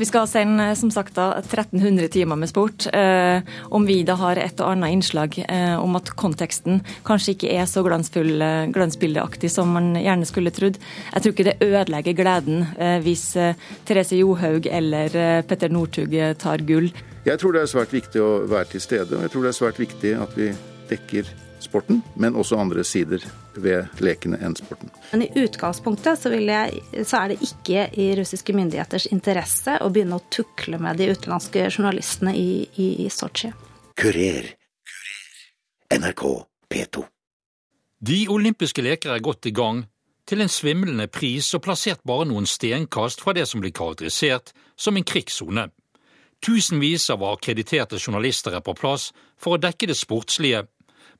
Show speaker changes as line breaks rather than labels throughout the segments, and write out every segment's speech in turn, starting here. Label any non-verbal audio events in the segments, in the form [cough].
Vi skal sende som sagt da 1300 timer med sport. Eh, om vi da har et og annet innslag eh, om at konteksten kanskje ikke er så glansfull, eh, glansbildeaktig som man gjerne skulle trodd. Jeg tror ikke det ødelegger gleden eh, hvis eh, Therese Johaug eller eh, Petter Northug tar gull.
Jeg tror det er svært viktig å være til stede, og jeg tror det er svært viktig at vi dekker sporten, men også andre sider ved lekene enn sporten.
Men i utgangspunktet så, jeg, så, er det ikke i russiske myndigheters interesse å begynne å tukle med de utenlandske journalistene i, i, i Sotsji.
Kurer. NRK P2.
De olympiske leker er godt i gang, til en svimlende pris og plassert bare noen stenkast fra det som blir karakterisert som en krigssone. Tusenvis av akkrediterte journalister er på plass for å dekke det sportslige,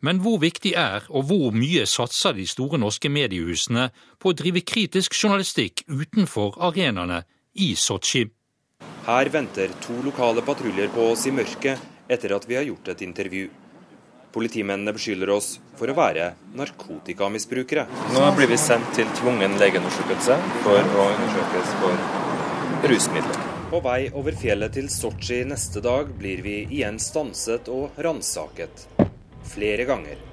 men hvor viktig er og hvor mye satser de store norske mediehusene på å drive kritisk journalistikk utenfor arenaene i Sotsji?
Her venter to lokale patruljer på oss i mørket etter at vi har gjort et intervju. Politimennene beskylder oss for å være narkotikamisbrukere.
Nå blir vi sendt til tvungen legeundersøkelse for å undersøkes for rusmidler.
På vei over fjellet til Sotsji neste dag blir vi igjen stanset og ransaket flere ganger.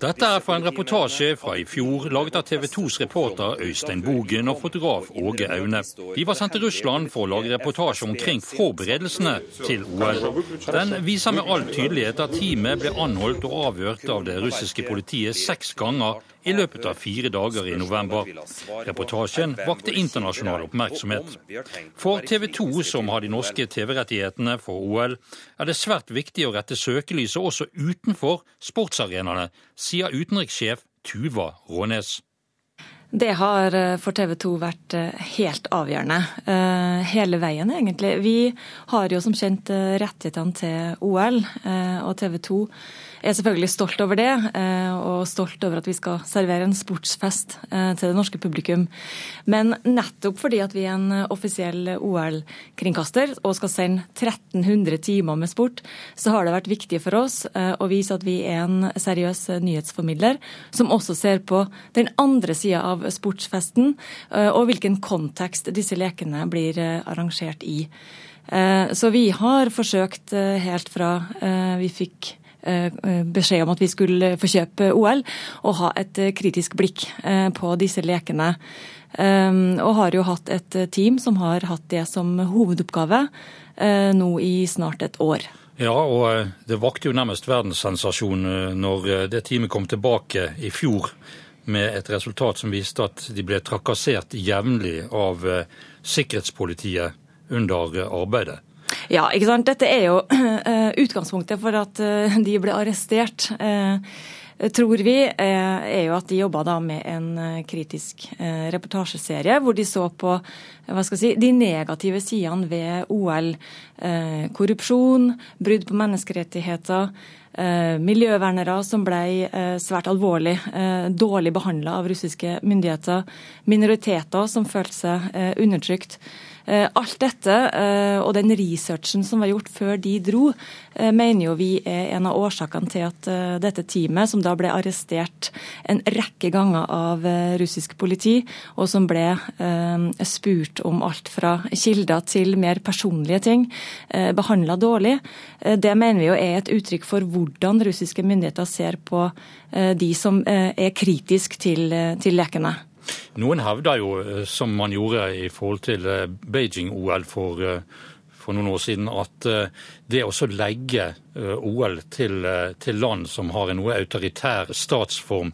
Dette er fra en reportasje fra i fjor, laget av TV 2s reporter Øystein Bogen og fotograf Åge Aune. De var sendt til Russland for å lage reportasje omkring forberedelsene til OL. Den viser med all tydelighet at teamet ble anholdt og avhørt av det russiske politiet seks ganger i løpet av fire dager i november. Reportasjen vakte internasjonal oppmerksomhet. For TV 2, som har de norske TV-rettighetene for OL, er det svært viktig å rette søkelyset også utenfor sportsarenaene, sier utenrikssjef Tuva Rånes.
Det har eh, for TV 2 vært eh, helt avgjørende. Eh, hele veien, egentlig. Vi har jo som kjent rettighetene til OL, og TV 2 er selvfølgelig stolt over det, eh, og stolt over at vi skal servere en sportsfest eh, til det norske publikum. Men nettopp fordi at vi er en offisiell OL-kringkaster og skal sende 1300 timer med sport, så har det vært viktig for oss eh, å vise at vi er en seriøs nyhetsformidler, som også ser på den andre sida av sportsfesten, og hvilken kontekst disse lekene blir arrangert i. Så vi har forsøkt helt fra vi fikk Eh, beskjed om at vi skulle få kjøpe OL, og ha et eh, kritisk blikk eh, på disse lekene. Og har jo hatt et team som har hatt det som hovedoppgave nå i snart et år.
Ja, og det vakte jo nærmest verdenssensasjon når det teamet kom tilbake i fjor med et resultat som viste at de ble trakassert jevnlig av sikkerhetspolitiet under arbeidet.
Ja, ikke sant. Dette er jo uh, [clears throat] utgangspunktet for at uh, de ble arrestert. Uh, tror vi, er jo at de jobba da med en kritisk reportasjeserie hvor de så på hva skal jeg si, de negative sidene ved OL. Korrupsjon, brudd på menneskerettigheter. Miljøvernere som ble svært alvorlig dårlig behandla av russiske myndigheter. Minoriteter som følte seg undertrykt. Eh, alt dette eh, og den researchen som var gjort før de dro, eh, mener jo vi er en av årsakene til at dette teamet, som da ble arrestert en rekke ganger av russisk politi, og som ble spurt om alt fra kilder til mer personlige ting, behandla dårlig, det mener vi jo er et uttrykk for hvordan russiske myndigheter ser på de som er kritiske til, til lekene.
Noen hevder jo, eh, som man gjorde i forhold til eh, Beijing-OL for, eh, for, noen år siden, at det å legge OL til, til, land som har en noe autoritær statsform,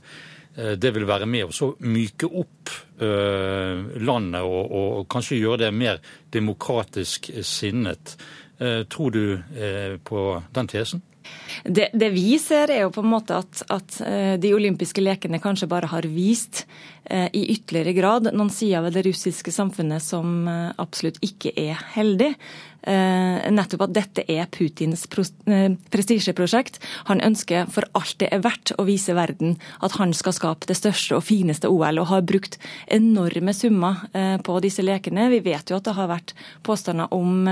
det vil være med å myke opp landet og, og, kanskje gjøre det mer demokratisk sinnet. Tror du på den tesen?
Det, det, vi ser, er jo på en måte at, at, de olympiske lekene kanskje bare har vist i ytterligere grad noen sider ved det russiske samfunnet som eh, absolutt ikke er heldig. Eh, nettopp at dette er Putins prestisjeprosjekt. Han ønsker for alt det er verdt å vise verden at han skal skape det største og fineste OL, og har brukt enorme summer på disse lekene. Vi vet jo at det har vært påstander om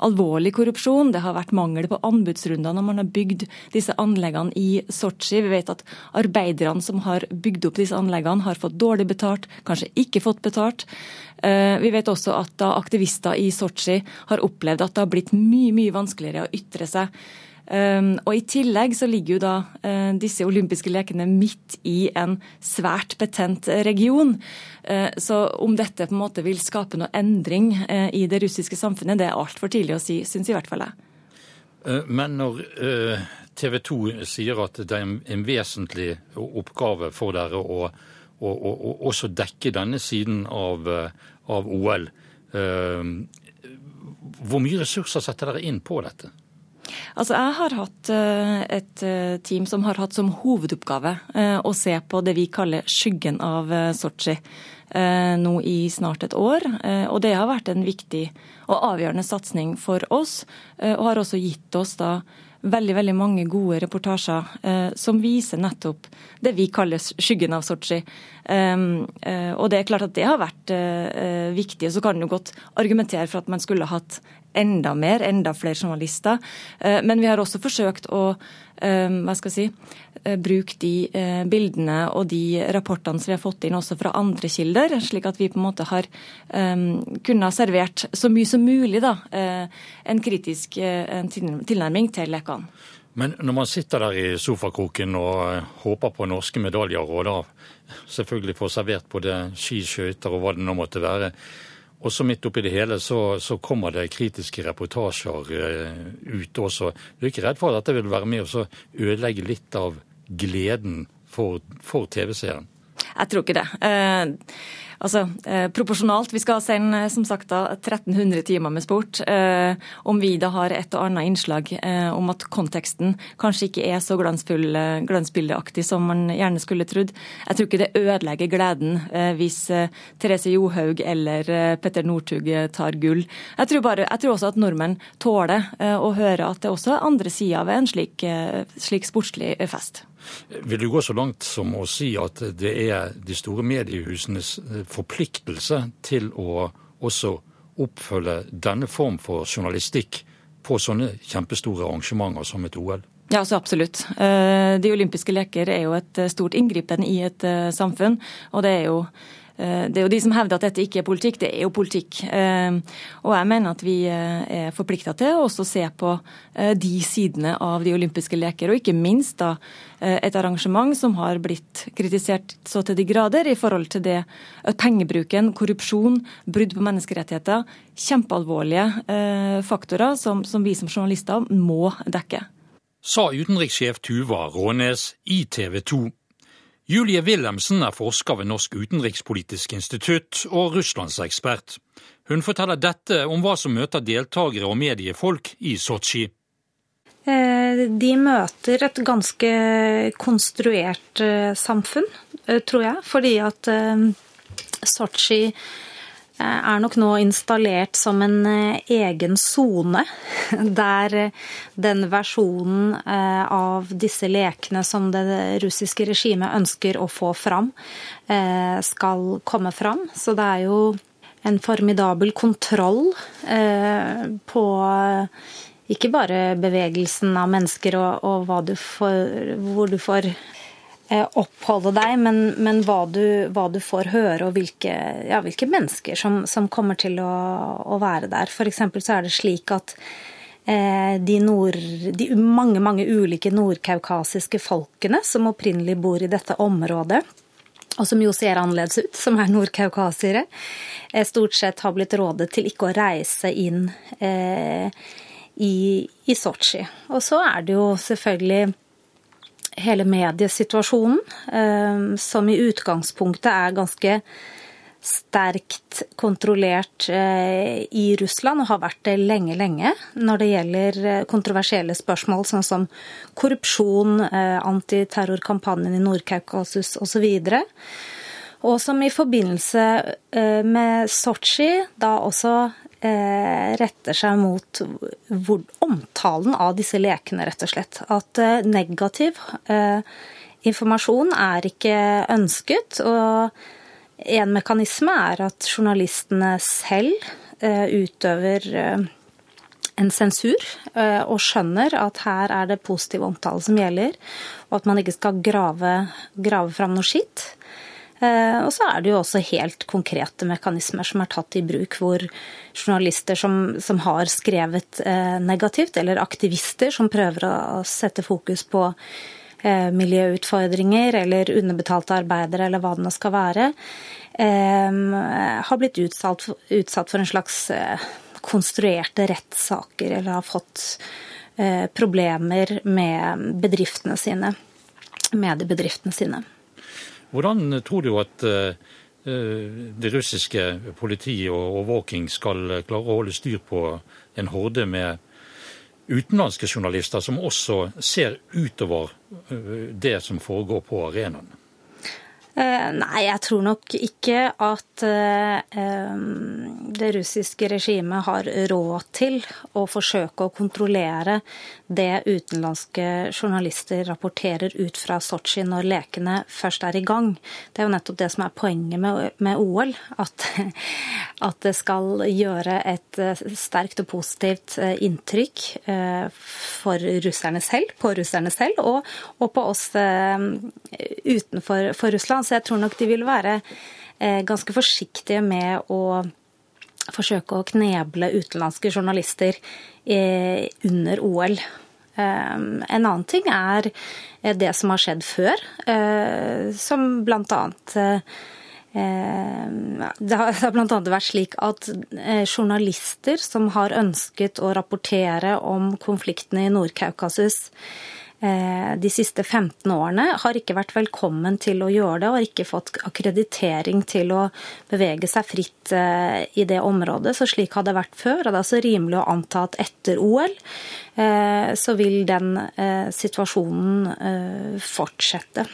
alvorlig korrupsjon. Det har vært mangel på anbudsrunder når man har bygd disse anleggene i Sotsji. Vi vet at arbeiderne som har bygd opp disse anleggene, har fått dårlig dårlig betalt, kanskje ikke fått betalt. Vi vet også at aktivister i Sotsji har opplevd at det har blitt mye, mye vanskeligere å ytre seg. Um, og I tillegg så ligger jo da uh, disse olympiske lekene midt i en svært betent region. Så om dette på en måte vil skape noe endring i det russiske samfunnet, det er altfor tidlig å si, syns i hvert fall jeg.
Men når TV 2 sier at det er en vesentlig oppgave for dere å, å, å, å også dekke denne siden av, av OL, hvor mye ressurser setter dere inn på dette?
Altså, Jeg har hatt eh, et eh, team som har hatt som hovedoppgave eh, å se på det vi kaller skyggen av Sotsji nå i snart et år. Og det har vært en viktig og avgjørende satsing for oss, og har også gitt oss da veldig veldig mange gode reportasjer eh, som viser nettopp det vi kaller skyggen av Sotsji. Um, eh, og det er klart at det har vært eh, viktig. Så kan en godt argumentere for at man skulle hatt enda mer, enda flere journalister. Eh, men vi har også forsøkt å eh, hva skal jeg si, eh, bruke de bildene og de rapportene som vi har fått inn også fra andre kilder, slik at vi på en måte har kunnet ha servert så mye som mulig da, en kritisk tilnærming til lekene.
Men når man sitter der i sofakroken og håper på norske medaljer, og da selvfølgelig får servert både ski, skøyter og hva det nå måtte være, og så midt oppi det hele så, så kommer det kritiske reportasjer eh, ut også. Du er ikke redd for at dette vil være med å ødelegge litt av gleden for, for TV-seeren?
Jeg tror ikke det. Eh, altså, eh, proporsjonalt. Vi skal sende som sagt da 1300 timer med sport. Eh, om vi da har et og annet innslag eh, om at konteksten kanskje ikke er så eh, glansbildeaktig som man gjerne skulle trodd. Jeg tror ikke det ødelegger gleden eh, hvis eh, Therese Johaug eller Petter Northug tar gull. Jeg tror, bare, jeg tror, også at nordmenn tåler å høre at det også er andre sider ved en slik, slik sportslig fest.
Vil du gå så langt som å si at det er de store mediehusenes eh, forpliktelse til å også oppfølge denne form for journalistikk på sånne kjempestore arrangementer som et OL?
Ja, så absolutt. Eh, de olympiske leker er jo et stort inngripen i et eh, samfunn. Og det er jo Eh, det er jo de som hevder at dette ikke er politikk. Det er jo politikk. Eh, og jeg mener at vi eh, er forplikta til å også se på de sidene av de olympiske leker, og ikke minst da et arrangement som har blitt kritisert så til de grader i forhold til det pengebruken, korrupsjon, brudd på menneskerettigheter. Kjempealvorlige faktorer som, som vi som journalister må dekke.
Sa utenrikssjef Tuva Rånes i TV 2. Julie Wilhelmsen er forsker ved Norsk utenrikspolitisk institutt og russlandsekspert. Hun forteller dette om hva som møter deltakere og mediefolk i Sotsji.
Eh, de møter et ganske konstruert eh, samfunn, eh, tror jeg. Fordi at Sotsji er nok nå installert som en eh, egen sone, [laughs] der eh, den versjonen av disse lekene som det russiske regimet ønsker å få fram, skal komme fram. Så det er jo en formidabel kontroll på ikke bare bevegelsen av mennesker og, og du får, hvor du får Eh, oppholde deg, men, men hva, du, hva, du, får høre og hvilke, ja, hvilke mennesker som, som, kommer til å, å være der. F.eks. så er det slik at eh, de, nord, de, mange, mange ulike nordkaukasiske folkene som opprinnelig bor i dette området, og som jo ser annerledes ut, som er nordkaukasiere, eh, stort sett har blitt rådet til ikke å reise inn eh, i, i Sotsji. Og så er det jo selvfølgelig hele mediesituasjonen, eh, som i utgangspunktet er ganske sterkt kontrollert eh, i Russland, og har vært det lenge, lenge, når det gjelder eh, kontroversielle spørsmål sånn som korrupsjon, antiterrorkampanjen i Nord-Kaukasus osv. Og som i forbindelse med Sotsji da også retter seg mot hvor, omtalen av disse lekene, rett og slett. At eh, negativ eh, informasjon er ikke ønsket. Og en mekanisme er at journalistene selv utøver en sensur, og skjønner at her er det positiv omtale som gjelder, og at man ikke skal grave, grave fram noe skitt. Og så er det jo også helt konkrete mekanismer som er tatt i bruk, hvor journalister som, som har skrevet negativt, eller aktivister som prøver å sette fokus på miljøutfordringer eller underbetalte arbeidere eller hva det nå skal være, har blitt utsatt, for en slags konstruerte rettssaker eller har fått eh, problemer med bedriftene sine, mediebedriftene sine.
Hvordan tror du at eh, det russiske politiet og overvåking skal klare å holde styr på en horde med utenlandske journalister som også ser utover eh, det som foregår på arenaen?
Eh, nei, jeg tror nok ikke at eh, det russiske regimet har råd til å forsøke å kontrollere det utenlandske journalister rapporterer ut fra Sotsji når lekene først er i gang. Det er jo nettopp det som er poenget med, OL. At, [laughs] at, det skal gjøre et eh, sterkt og positivt inntrykk for russerne selv, på russerne selv, og, og på oss utenfor Russland. Så jeg tror nok de vil være eh, ganske forsiktige med å forsøke å kneble utenlandske journalister eh, under OL. Eh, en annen ting er det som har skjedd før, som blant annet det har bl.a. vært slik at journalister som har ønsket å rapportere om konfliktene i Nord-Kaukasus, Eh, de siste 15 årene, har ikke vært velkommen til å gjøre det, og har ikke fått akkreditering til å bevege seg fritt eh, i det området. Så slik har det vært før. og Det er altså rimelig å anta at etter OL eh, så vil den situasjonen fortsette.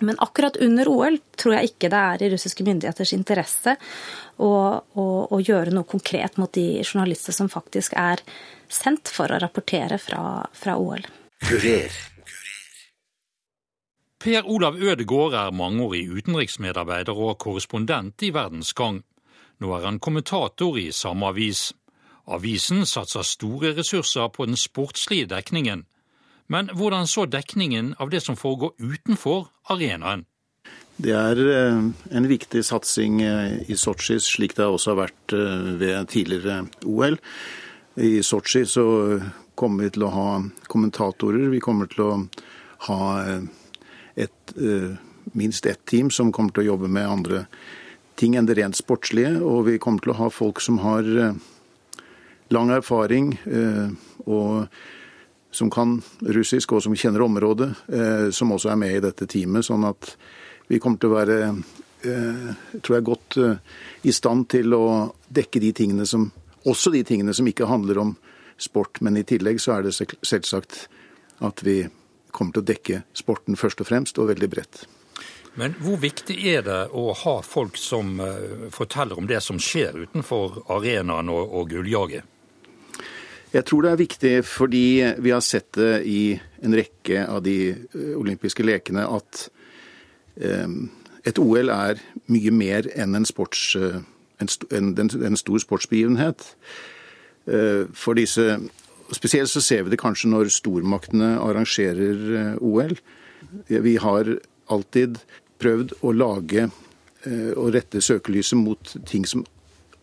Men akkurat under OL tror jeg ikke det er i russiske myndigheters interesse å, å, å gjøre noe konkret mot de journalister som faktisk er sendt for å rapportere fra, fra OL. Kurer.
Per Olav Ødegård er mangeårig utenriksmedarbeider og korrespondent i Verdens Gang. Nå er han kommentator i samme avis. Avisen satser store ressurser på den sportslige dekningen. Men hvordan så dekningen av det som foregår utenfor arenaen?
Det er eh, en viktig satsing eh, i Sotsji, slik det også har vært eh, ved tidligere OL. I Sotsji kommer vi til å ha kommentatorer. Vi kommer til å ha et, minst ett team som kommer til å jobbe med andre ting enn det rent sportslige. Og vi kommer til å ha folk som har lang erfaring og som kan russisk og som kjenner området, som også er med i dette teamet. Sånn at vi kommer til å være tror jeg, godt i stand til å dekke de tingene som også de tingene som ikke handler om sport. Men i tillegg så er det selvsagt at vi kommer til å dekke sporten først og fremst, og veldig bredt.
Men hvor viktig er det å ha folk som eh, forteller om det som skjer utenfor arenaen og, og gulljaget?
Jeg tror det er viktig fordi vi har sett det i en rekke av de eh, olympiske lekene at eh, et OL er mye mer enn en, sports, en, en, stor sportsbegivenhet. Eh, for disse Spesielt så ser vi det kanskje når stormaktene arrangerer eh, OL. Vi har alltid prøvd å lage eh, og rette søkelyset mot ting som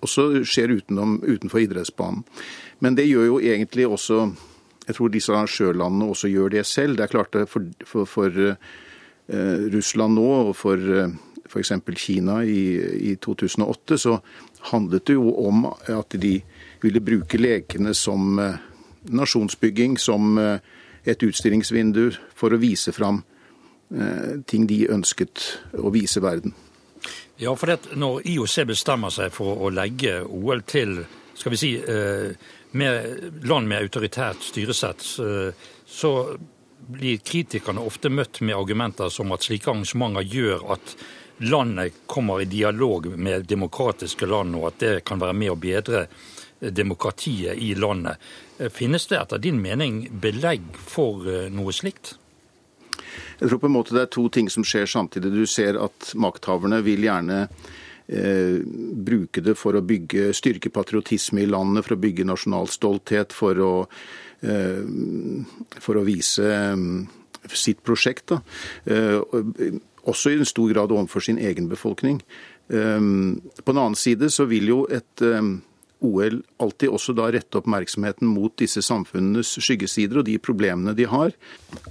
også skjer utenom, utenfor idrettsbanen. Men det gjør jo egentlig også Jeg tror disse arrangørlandene også gjør det selv. Det er klart det for, for, for uh, Russland nå og for uh, f.eks. Kina i, i 2008, så handlet det jo om at de ville bruke lekene som uh, nasjonsbygging, som eh, et utstillingsvindu for å vise fram eh, ting de ønsket å vise verden.
Ja, for det, Når IOC bestemmer seg for å legge OL til skal vi si, med land med autoritært styresett, så blir kritikerne ofte møtt med argumenter som at slike arrangementer gjør at landet kommer i dialog med demokratiske land, og at det kan være med å bedre demokratiet i landet. Finnes det etter din mening belegg for eh, noe slikt?
Jeg tror på en måte det er to ting som skjer samtidig. Du ser at makthaverne vil gjerne eh, bruke det for å bygge styrke patriotisme i landet, for å bygge nasjonal stolthet, for å, eh, for å vise eh, sitt prosjekt. Eh, også i en stor grad overfor sin egen befolkning. På den annen side så vil jo et OL alltid også da rette oppmerksomheten mot disse samfunnenes skyggesider og de problemene de har.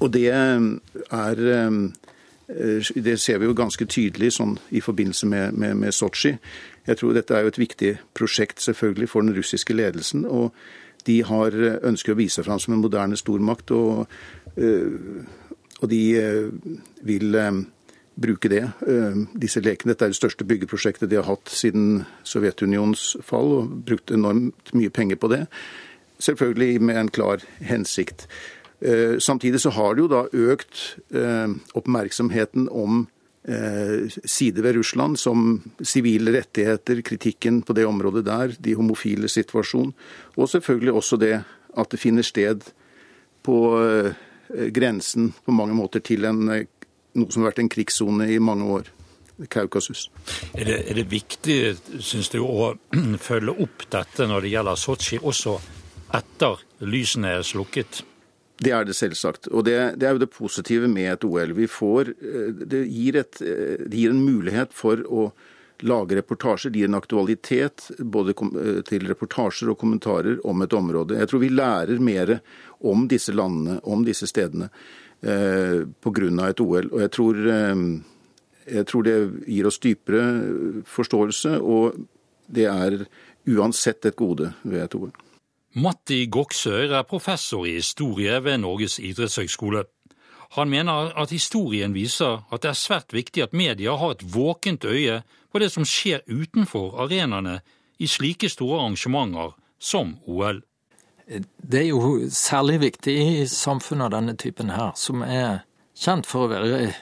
Og det er det ser vi jo ganske tydelig sånn, i forbindelse med, med, med Sotsji. Jeg tror dette er jo et viktig prosjekt selvfølgelig for den russiske ledelsen. og de har, ønsker å vise seg fram som en moderne stormakt, og, og de vil bruke det. Disse lekene, Dette er det største byggeprosjektet de har hatt siden Sovjetunionens fall, og brukt enormt mye penger på det. Selvfølgelig med en klar hensikt. Samtidig så har det jo da økt oppmerksomheten om sider ved Russland, som sivile rettigheter, kritikken på det området der, de homofile situasjon, og selvfølgelig også det at det finner sted på grensen på mange måter til en, noe som har vært en krigssone i mange år. Kaukasus.
Er det, er det viktig, syns du, å [clears throat] følge opp dette når det gjelder Sotsji, også etter lysene er slukket?
Det er det selvsagt. Og det, det, er jo det positive med et OL. Vi får, det, gir et, det gir en mulighet for å lage reportasjer. Det gir en aktualitet både til reportasjer og kommentarer om et område. Jeg tror vi lærer mer om disse landene, om disse stedene, eh, pga. et OL. Og jeg tror, eh, jeg tror det gir oss dypere forståelse, og det er uansett et gode ved et OL.
Matti Goksøyr er professor i historie ved Norges idrettshøgskole. Han mener at historien viser at det er svært viktig at media har et våkent øye på det som skjer utenfor arenaene i slike store arrangementer som OL.
Det er jo særlig viktig i samfunn av denne typen her, som er kjent for å være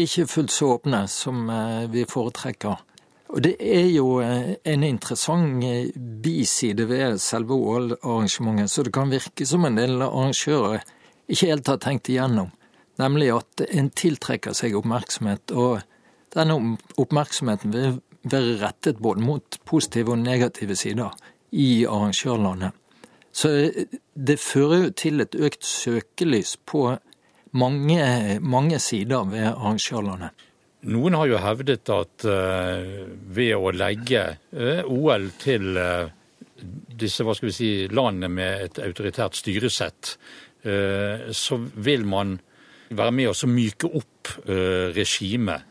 ikke fullt så åpne som vi foretrekker. Og Det er jo eh, en interessant eh, biside ved selve OL-arrangementet, så det kan virke som en del arrangører ikke helt har tenkt igjennom. Nemlig at en tiltrekker seg oppmerksomhet, og denne oppmerksomheten vil være rettet både mot positive og negative sider i arrangørlandet. Så eh, det fører jo til et økt søkelys på mange, mange sider ved arrangørlandet.
Noen har jo hevdet at uh, ved å legge uh, OL til disse hva skal vi si, landene med et autoritært styresett, så vil man være med å myke opp regimet.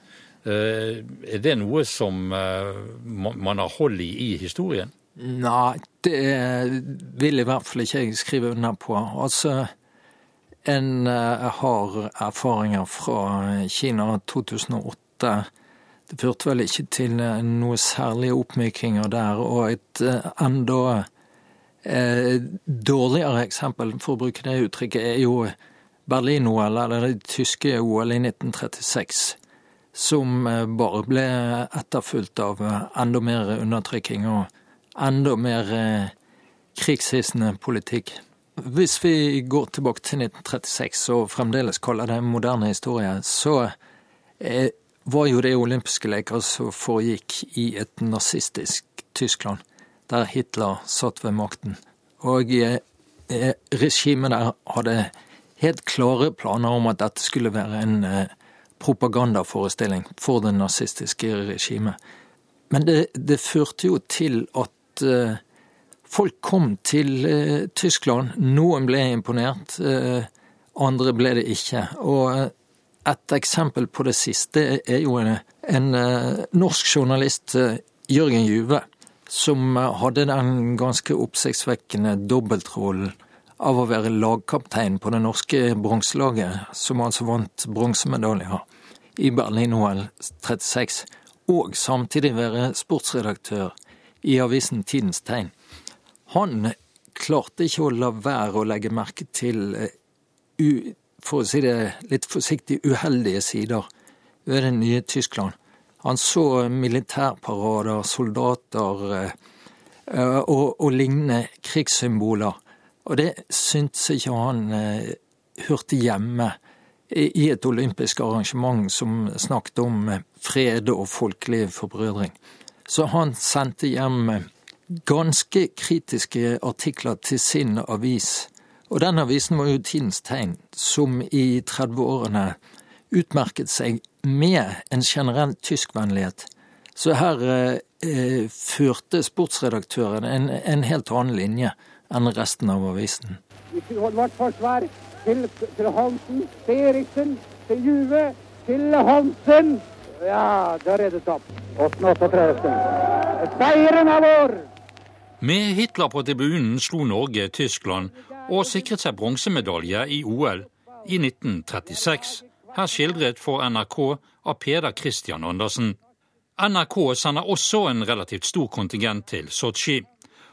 Er det noe som man har hold i i historien?
Nei, det vil i hvert fall ikke jeg skrive under på. Altså, en har erfaringer fra Kina 2008. Det førte vel ikke til noe særlige oppmykinger der, og et enda dårligere eksempel, for å bruke det uttrykket, er jo Berlin-OL, eller det tyske OL i 1936, som bare ble etterfulgt av enda mer undertrykking og enda mer krigshissende politikk. Hvis vi går tilbake til 1936 og fremdeles kaller det moderne historie, så eh, var jo det olympiske leker som foregikk i et nazistisk Tyskland, der Hitler satt ved makten. Og eh, regimet der hadde helt klare planer om at dette skulle være en eh, propagandaforestilling for det nazistiske regimet. Men det, det førte jo til at Folk kom til eh, Tyskland. Noen ble imponert, eh, andre ble det ikke. Og eh, et eksempel på det siste er jo en, en norsk journalist, Jørgen Juve, som hadde den ganske oppsiktsvekkende dobbeltrollen av å være lagkaptein på det norske bronselaget, som altså vant bronsemedaljer i Berlin-OL 36, og samtidig være sportsredaktør i avisen Tidens Tegn. Han klarte ikke å la være å legge merke til, eh, for å si det litt forsiktig, uheldige sider ved det nye Tyskland. Han så militærparader, soldater eh, og, og lignende krigssymboler. Og det syntes ikke han eh, hørte hjemme i et olympisk arrangement som snakket om fred og folkelig forbrødring. Så han sendte hjem ganske kritiske artikler til sin avis. Og den avisen var jo Tidens Tegn, som i 30-årene utmerket seg med en generell tyskvennlighet. Så her eh, førte sportsredaktøren en, en, helt annen linje enn resten av avisen.
Vårt forsvar til, til Hansen, til Eriksen, til Juve, til Hansen. Ja, det er reddet opp. 8.38. Seieren er vår!
Med Hitler på tribunen slo Norge Tyskland og sikret seg bronsemedalje i OL i 1936. Her skildret for NRK av Peder Christian Andersen. NRK sender også en relativt stor kontingent til Sotsji.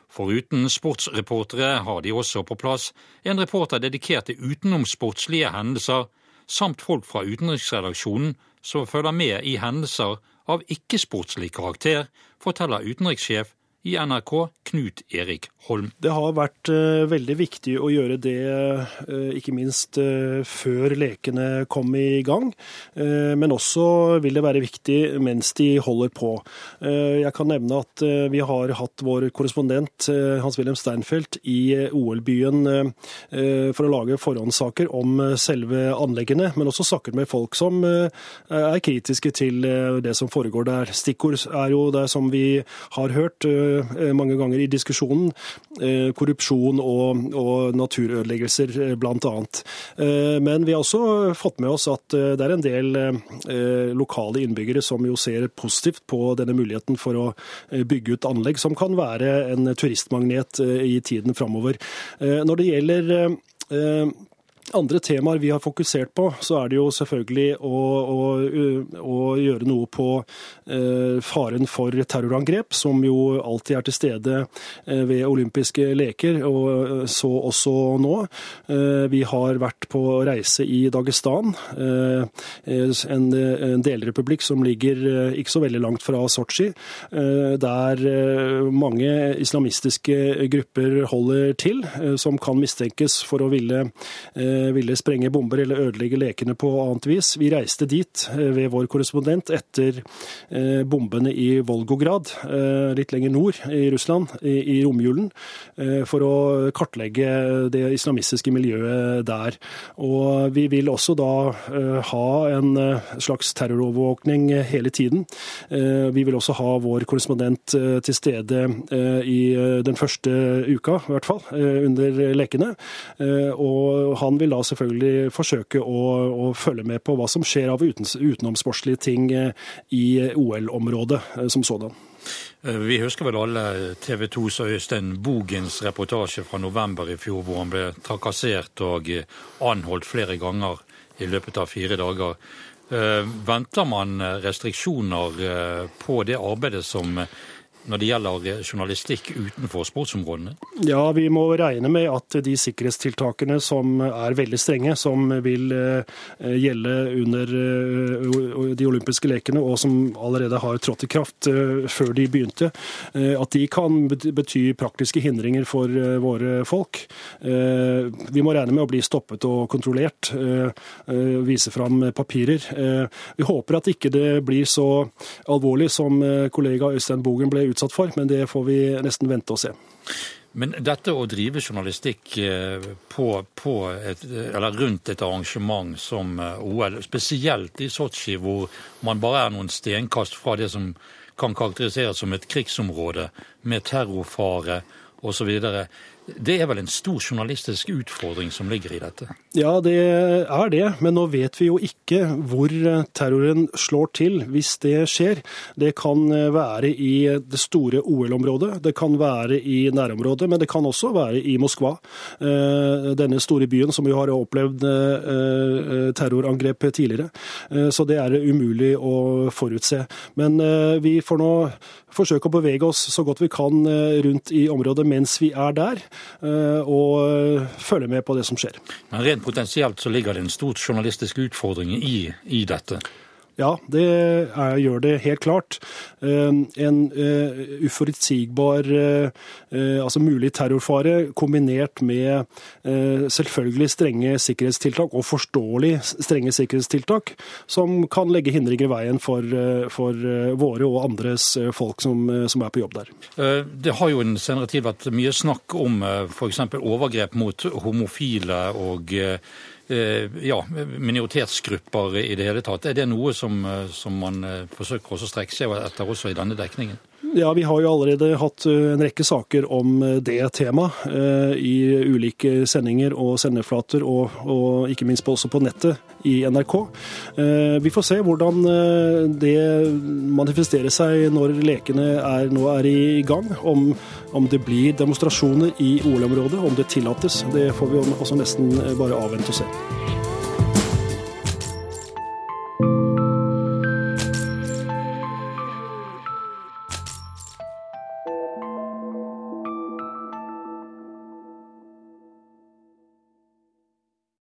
Foruten sportsreportere har de også på plass en reporter dedikert til utenomsportslige hendelser, samt folk fra utenriksredaksjonen som følger med i hendelser av ikke-sportslig karakter, forteller utenrikssjef i NRK, Knut Erik Holm.
Det har vært uh, veldig viktig å gjøre det, uh, ikke minst uh, før lekene kom i gang. men også vil det være viktig mens de holder på. jeg kan nevne at vi har hatt vår korrespondent Hans-Wilhelm Steinfeld i OL-byen for å lage forhåndssaker om selve anleggene, men også snakker med folk som er kritiske til det som foregår der. Stikkord er jo det som vi har hørt Eh, mange ganger i diskusjonen. Eh, korrupsjon og, og naturødeleggelser, eh, bl.a. Men vi har også fått med oss at det er en del lokale innbyggere som jo ser positivt på denne muligheten for å bygge ut anlegg som kan være en turistmagnet i tiden framover. Når det gjelder andre temaer vi har fokusert på, så er det jo selvfølgelig å, å, å gjøre noe på eh, faren for terrorangrep, som jo alltid er til stede eh, ved olympiske leker, og eh, så også nå. Vi har vært på reise i Dagestan, en, delrepublikk som ligger ikke så veldig langt fra Sotsji, der mange islamistiske grupper holder til, som kan mistenkes for å ville ville sprenge bomber eller ødelegge lekene på annet vis. Vi reiste dit eh, ved vår korrespondent etter eh, bombene i Volgograd, litt lenger nord i Russland, i romjulen, for å kartlegge det islamistiske miljøet der. Og vi vil også da ha en slags terrorovervåkning hele tiden. Vi vil også ha vår korrespondent til stede i den første uka, i hvert fall, under lekene. Og han vil da selvfølgelig forsøke å, å følge med på hva som skjer av uten, utenomsportslige ting eh, i OL-området eh, som sådan.
Eh, vi husker vel alle TV 2s Øystein Bogens reportasje fra november i fjor, hvor han ble trakassert og anholdt flere ganger i løpet av fire dager. Venter man restriksjoner på det arbeidet som når det gjelder eh, journalistikk utenfor sportsområdene?
Ja, vi må regne med at de sikkerhetstiltakene som er veldig strenge, som vil eh, gjelde under eh, de olympiske lekene, og som allerede har trådt i kraft før de begynte, at de kan bety praktiske hindringer for våre folk. Vi må regne med å bli stoppet og kontrollert, vise fram papirer. Vi håper at ikke det blir så alvorlig som kollega Øystein Bogen ble utsatt utsatt for, men det får vi nesten vente og se.
Men dette å drive journalistikk eh, på, på et, rundt et arrangement som eh, OL, spesielt i Sotsji, hvor man bare er noen stenkast fra det som kan karakteriseres som et krigsområde, med terrorfare osv. Det er vel en stor journalistisk utfordring som ligger i dette?
Ja, det er det. Men nå vet vi jo ikke hvor terroren slår til hvis det skjer. Det kan være i det store OL-området, det kan være i nærområdet, men det kan også være i Moskva. Eh, denne store byen som jo har opplevd eh, terrorangrep tidligere. Eh, så det er umulig å forutse. Men vi får nå forsøke å bevege oss så godt vi kan rundt i området mens vi er der. Eh, og eh, følge med på det som skjer.
Men Rent potensielt så ligger det en stor journalistisk utfordring i, i dette?
Ja, det er, gjør det helt klart. Eh, en uh, uforutsigbar uh, altså mulig terrorfare kombinert med uh, selvfølgelig strenge sikkerhetstiltak, og forståelig strenge sikkerhetstiltak, som kan legge hindringer i veien for, for våre og andres folk som, som, er på jobb der.
Det har jo en senere tid vært mye snakk om f.eks. overgrep mot homofile og ja, minoritetsgrupper i det hele tatt. Er det noe som, som man forsøker å strekke seg etter også i denne dekningen?
Ja, Vi har jo allerede hatt eh, en rekke saker om eh, det temaet eh, i ulike sendinger og sendeflater, og, og ikke minst også på nettet i NRK. Vi får se hvordan det manifesterer seg når lekene er, nå er i gang. Om, om det blir demonstrasjoner i OL-området, om det tillates. Det får vi også nesten bare avvente og se.